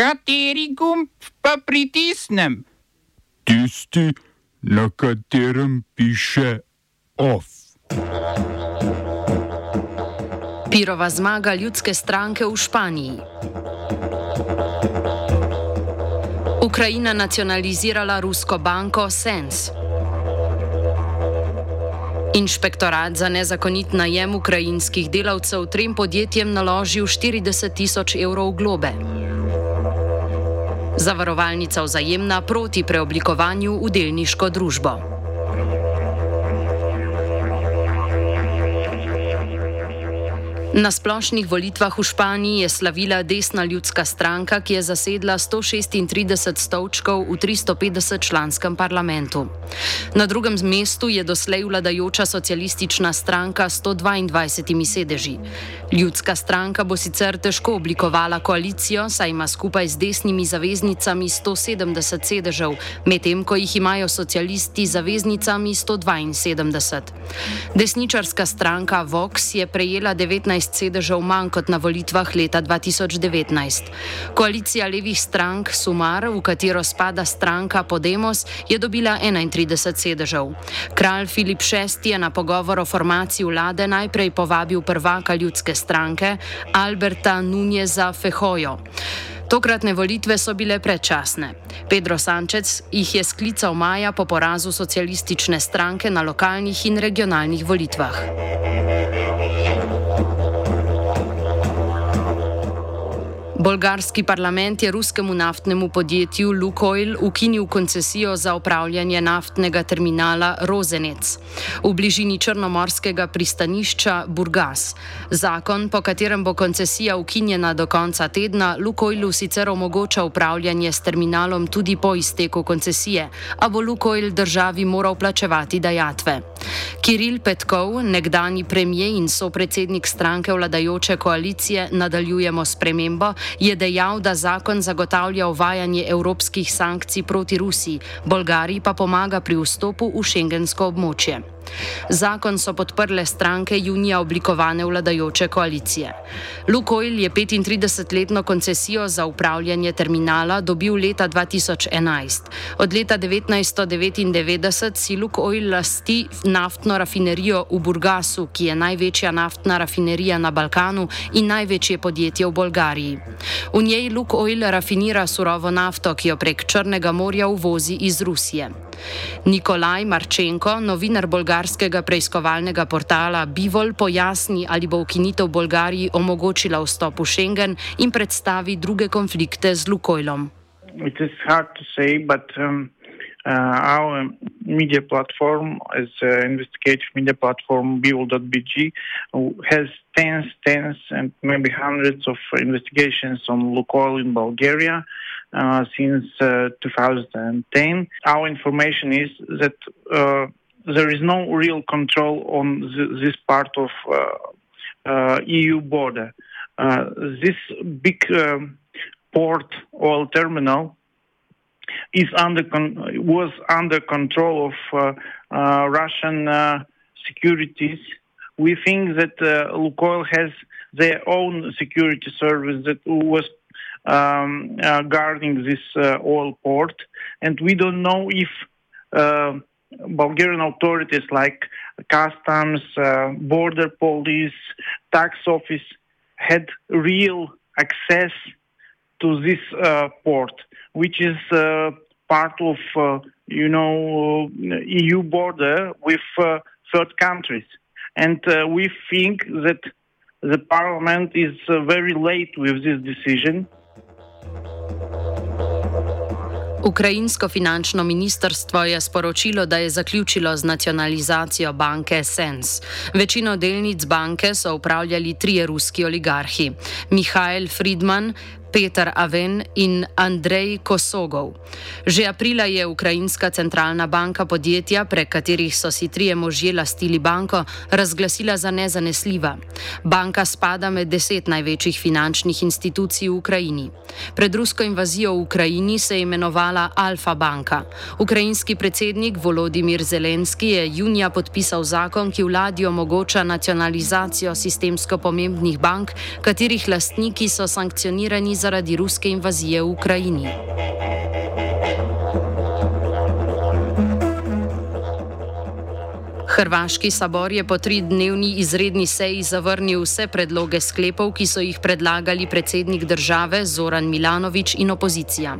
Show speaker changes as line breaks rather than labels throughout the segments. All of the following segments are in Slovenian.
Kateri gumb pa pritisnem?
Tisti, na katerem piše OF.
Pirova zmaga ljudske stranke v Španiji. Ukrajina nacionalizirala rusko banko Sens. Inšpektorat za nezakonit najem ukrajinskih delavcev trem podjetjem naložil 40 tisoč evrov globe. Zavarovalnica vzajemna proti preoblikovanju v delniško družbo. Na splošnih volitvah v Španiji je slavila desna ljudska stranka, ki je zasedla 136 stolčkov v 350 članskem parlamentu. Na drugem mestu je doslej vladajoča socialistična stranka s 122 sedeži. Ljudska stranka bo sicer težko oblikovala koalicijo, saj ima skupaj z desnimi zaveznicami 170 sedežev, medtem ko jih imajo socialisti zaveznicami 172. Desničarska stranka Vox je prejela 19 sedežev manj kot na volitvah leta 2019. Koalicija levih strank Sumar, v katero spada stranka Podemos, je dobila 31 sedežev. Kralj Filip VI je na pogovor o formaciji vlade najprej povabil prvaka ljudske stranke Alberta Nuneza Fehojo. Tokratne volitve so bile predčasne. Pedro Sanchez jih je sklical maja po porazu socialistične stranke na lokalnih in regionalnih volitvah. Bolgarski parlament je ruskemu naftnemu podjetju Lukoil ukinil koncesijo za upravljanje naftnega terminala Rozenec v bližini črnomorskega pristanišča Burgas. Zakon, po katerem bo koncesija ukinjena do konca tedna, Lukoilu sicer omogoča upravljanje s terminalom tudi po izteku koncesije, a bo Lukoil državi moral plačevati dajatve. Kiril Petkov, nekdani premijer in sopredsednik stranke vladajoče koalicije, nadaljujemo s premembo je dejal, da zakon zagotavlja uvajanje evropskih sankcij proti Rusiji, Bolgariji pa pomaga pri vstopu v šengensko območje. Zakon so podprle stranke junija oblikovane vladajoče koalicije. Lukoil je 35-letno koncesijo za upravljanje terminala dobil leta 2011. Od leta 1999 si Lukoil lasti naftno rafinerijo v Burgasu, ki je največja naftna rafinerija na Balkanu in največje podjetje v Bolgariji. V njej Lukoil rafinira surovo nafto, ki jo prek Črnega morja uvozi iz Rusije. Nikolaj Marčenko, novinar bolgarskega preiskovalnega portala Bivol, pojasni, ali bo ukinitev Bolgariji omogočila vstop v Schengen in predstavi druge konflikte z Lukojlom.
Uh, our media platform, as an investigative media platform, Bivol.bg, has tens, tens, and maybe hundreds of investigations on Lukoil in Bulgaria. Uh, since uh, 2010. Our information is that uh, there is no real control on th- this part of uh, EU border. Uh, this big um, port oil terminal is under con- was under control of Russian securities. We think that Lukoil has their own security service that was um, uh, guarding this uh, oil port, and we don't know if uh, Bulgarian authorities like customs, uh, border police, tax office had real access to this uh, port, which is uh, part of you know EU border with third countries, and we think that the parliament is very late with this decision.
Ukrajinsko finančno ministrstvo je sporočilo, da je zaključilo z nacionalizacijo banke Sens. Večino delnic banke so upravljali trije ruski oligarhi: Mihajl Friedman, Peter Aven in Andrej Kosogov. Že aprila je Ukrajinska centralna banka podjetja, prek katerih so si trije možje lastili banko, razglasila za nezanesljiva. Banka spada med deset največjih finančnih institucij v Ukrajini. Pred rusko invazijo v Ukrajini se je imenovala Alfa banka. Ukrajinski predsednik Volodimir Zelenski je junija podpisal zakon, ki vladi omogoča nacionalizacijo sistemsko pomembnih bank, katerih lastniki so sankcionirani zaradi ruske invazije v Ukrajini. Hrvaški sabor je po tridnevni izredni seji zavrnil vse predloge sklepov, ki so jih predlagali predsednik države Zoran Milanovič in opozicija.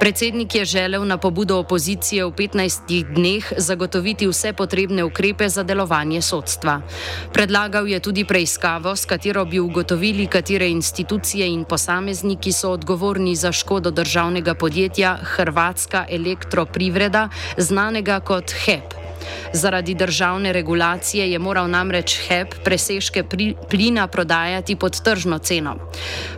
Predsednik je želel na pobudo opozicije v 15 dneh zagotoviti vse potrebne ukrepe za delovanje sodstva. Predlagal je tudi preiskavo, s katero bi ugotovili, katere institucije in posamezniki so odgovorni za škodo državnega podjetja Hrvatska elektroprivreda, znanega kot HEP. Zaradi državne regulacije je moral namreč HEP presežke plina prodajati pod tržno ceno.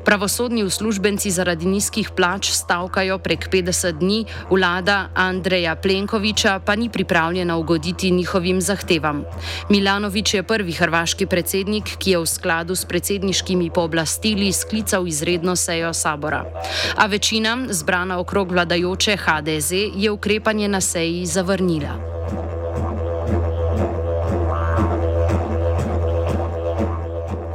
Pravosodni uslužbenci zaradi nizkih plač stavkajo prek 50 dni, vlada Andreja Plenkoviča pa ni pripravljena ugoditi njihovim zahtevam. Milanovič je prvi hrvaški predsednik, ki je v skladu s predsedniškimi pooblastili sklical izredno sejo sabora. A večina, zbrana okrog vladajoče HDZ, je ukrepanje na seji zavrnila.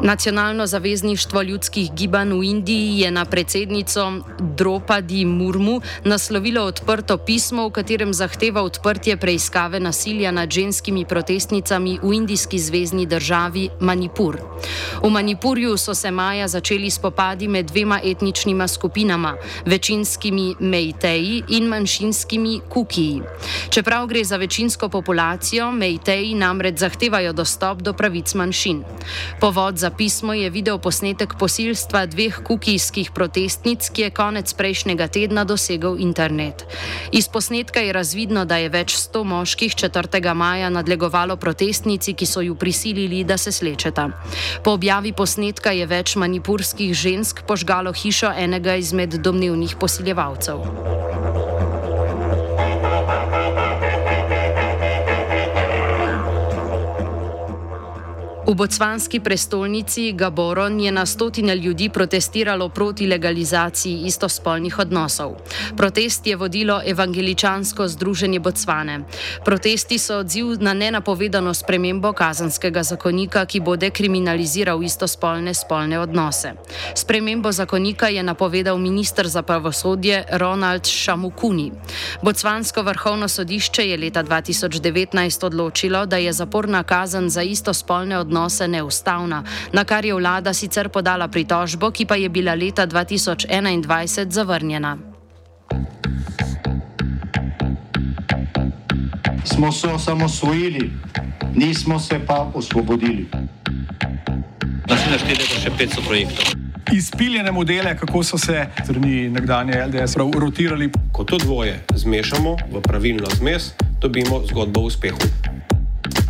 Nacionalno zavezništvo ljudskih gibanj v Indiji je na predsednico Dropadi Murmu naslovilo odprto pismo, v katerem zahteva odprtje preiskave nasilja nad ženskimi protestnicami v indijski zvezdni državi Manipur. V Manipurju so se maja začeli spopadi med dvema etničnima skupinama, večinskimi Meiteji in manjšinskimi Kukiji. Čeprav gre za večinsko populacijo, Meiteji namreč zahtevajo dostop do pravic manjšin. Povod za pismo je video posnetek posilstva dveh kukijskih protestnic, ki je konec prejšnjega tedna dosegel internet. Iz posnetka je razvidno, da je več sto moških 4. maja nadlegovalo protestnici, ki so ju prisilili, da se slečeta. Po objavi posnetka je več manipurskih žensk požgalo hišo enega izmed domnevnih posiljevalcev. V botsvanski prestolnici Gaboron je na stotine ljudi protestiralo proti legalizaciji istospolnih odnosov. Protest je vodilo evangeličansko združenje Botsvane. Protesti so odziv na nenapovedano spremembo kazanskega zakonika, ki bo dekriminaliziral istospolne spolne odnose. Spremembo zakonika je napovedal ministr za pravosodje Ronald Šamukuni. Botsvansko vrhovno sodišče je leta 2019 odločilo, da je zaporna kazen za istospolne odnose odnose neustavna, na kar je vlada sicer podala pritožbo, ki pa je bila leta 2021 zavrnjena.
Smo se osamosvojili, nismo se pa osvobodili.
Naslednje število je še 500 projektov.
Izpiljene modele, kako so se strani nekdanje LDS rotirali.
Ko to dvoje zmešamo v pravilno zmes, dobimo zgodbo o uspehu.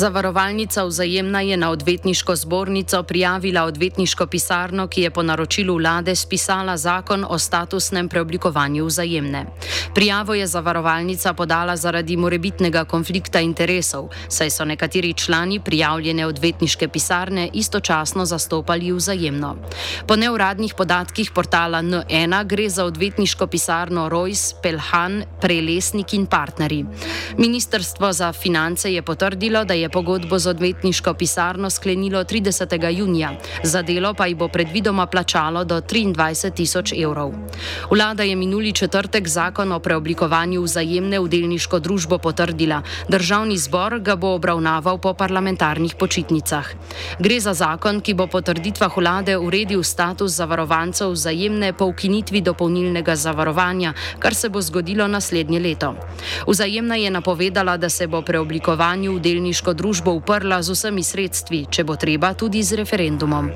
Zavarovalnica vzajemna je na odvetniško zbornico prijavila odvetniško pisarno, ki je po naročilu vlade spisala zakon o statusnem preoblikovanju vzajemne. Prijavo je zavarovalnica podala zaradi morebitnega konflikta interesov, saj so nekateri člani prijavljene odvetniške pisarne istočasno zastopali vzajemno. Po neuradnih podatkih portala N1 gre za odvetniško pisarno Royce, Pelhan, Prelesnik in partnerji. Ministrstvo za finance je potrdilo, da je pogodbo z odvetniško pisarno sklenilo 30. junija, za delo pa ji bo predvidoma plačalo do 23 tisoč evrov. Vlada je minuli četrtek zakon o preoblikovanju vzajemne v delniško družbo potrdila, državni zbor ga bo obravnaval po parlamentarnih počitnicah. Gre za zakon, ki bo po trditvah vlade uredil status zavarovancev vzajemne po ukinitvi dopolnilnega zavarovanja, kar se bo zgodilo naslednje leto. Vzajemna je napovedala, da se bo preoblikovanju v delniško slovensko družbo uprla z vsemi sredstvi, če bo treba tudi z referendumom.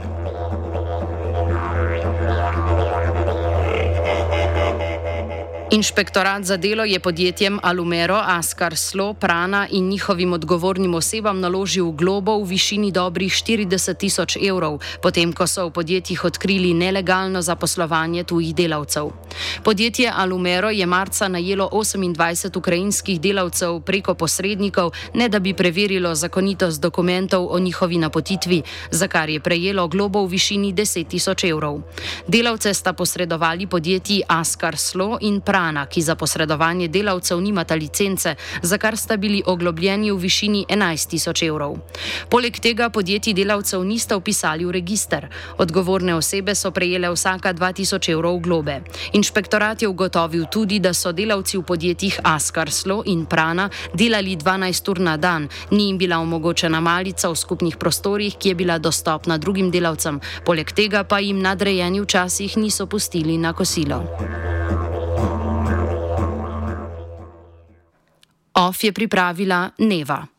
Inšpektorat za delo je podjetjem Alumero, Askar Slo, Prana in njihovim odgovornim osebam naložil globo v višini dobrih 40 tisoč evrov, potem ko so v podjetjih odkrili nelegalno zaposlovanje tujih delavcev. Podjetje Alumero je marca najelo 28 ukrajinskih delavcev preko posrednikov, ne da bi preverilo zakonitost dokumentov o njihovi napotitvi, za kar je prejelo globo v višini 10 tisoč evrov. Delavce sta posredovali podjetji Askar Slo in Prana. Prana, ki za posredovanje delavcev nimata licence, za kar sta bili oglobljeni v višini 11 tisoč evrov. Poleg tega podjetji delavcev nista upisali v registr. Odgovorne osebe so prejele vsaka 2000 evrov globe. Inšpektorat je ugotovil tudi, da so delavci v podjetjih Askar Slo in Prana delali 12 ur na dan, ni jim bila omogočena malica v skupnih prostorih, ki je bila dostopna drugim delavcem, poleg tega pa jim nadrejeni včasih niso pustili na kosilo. OF je pripravila Neva.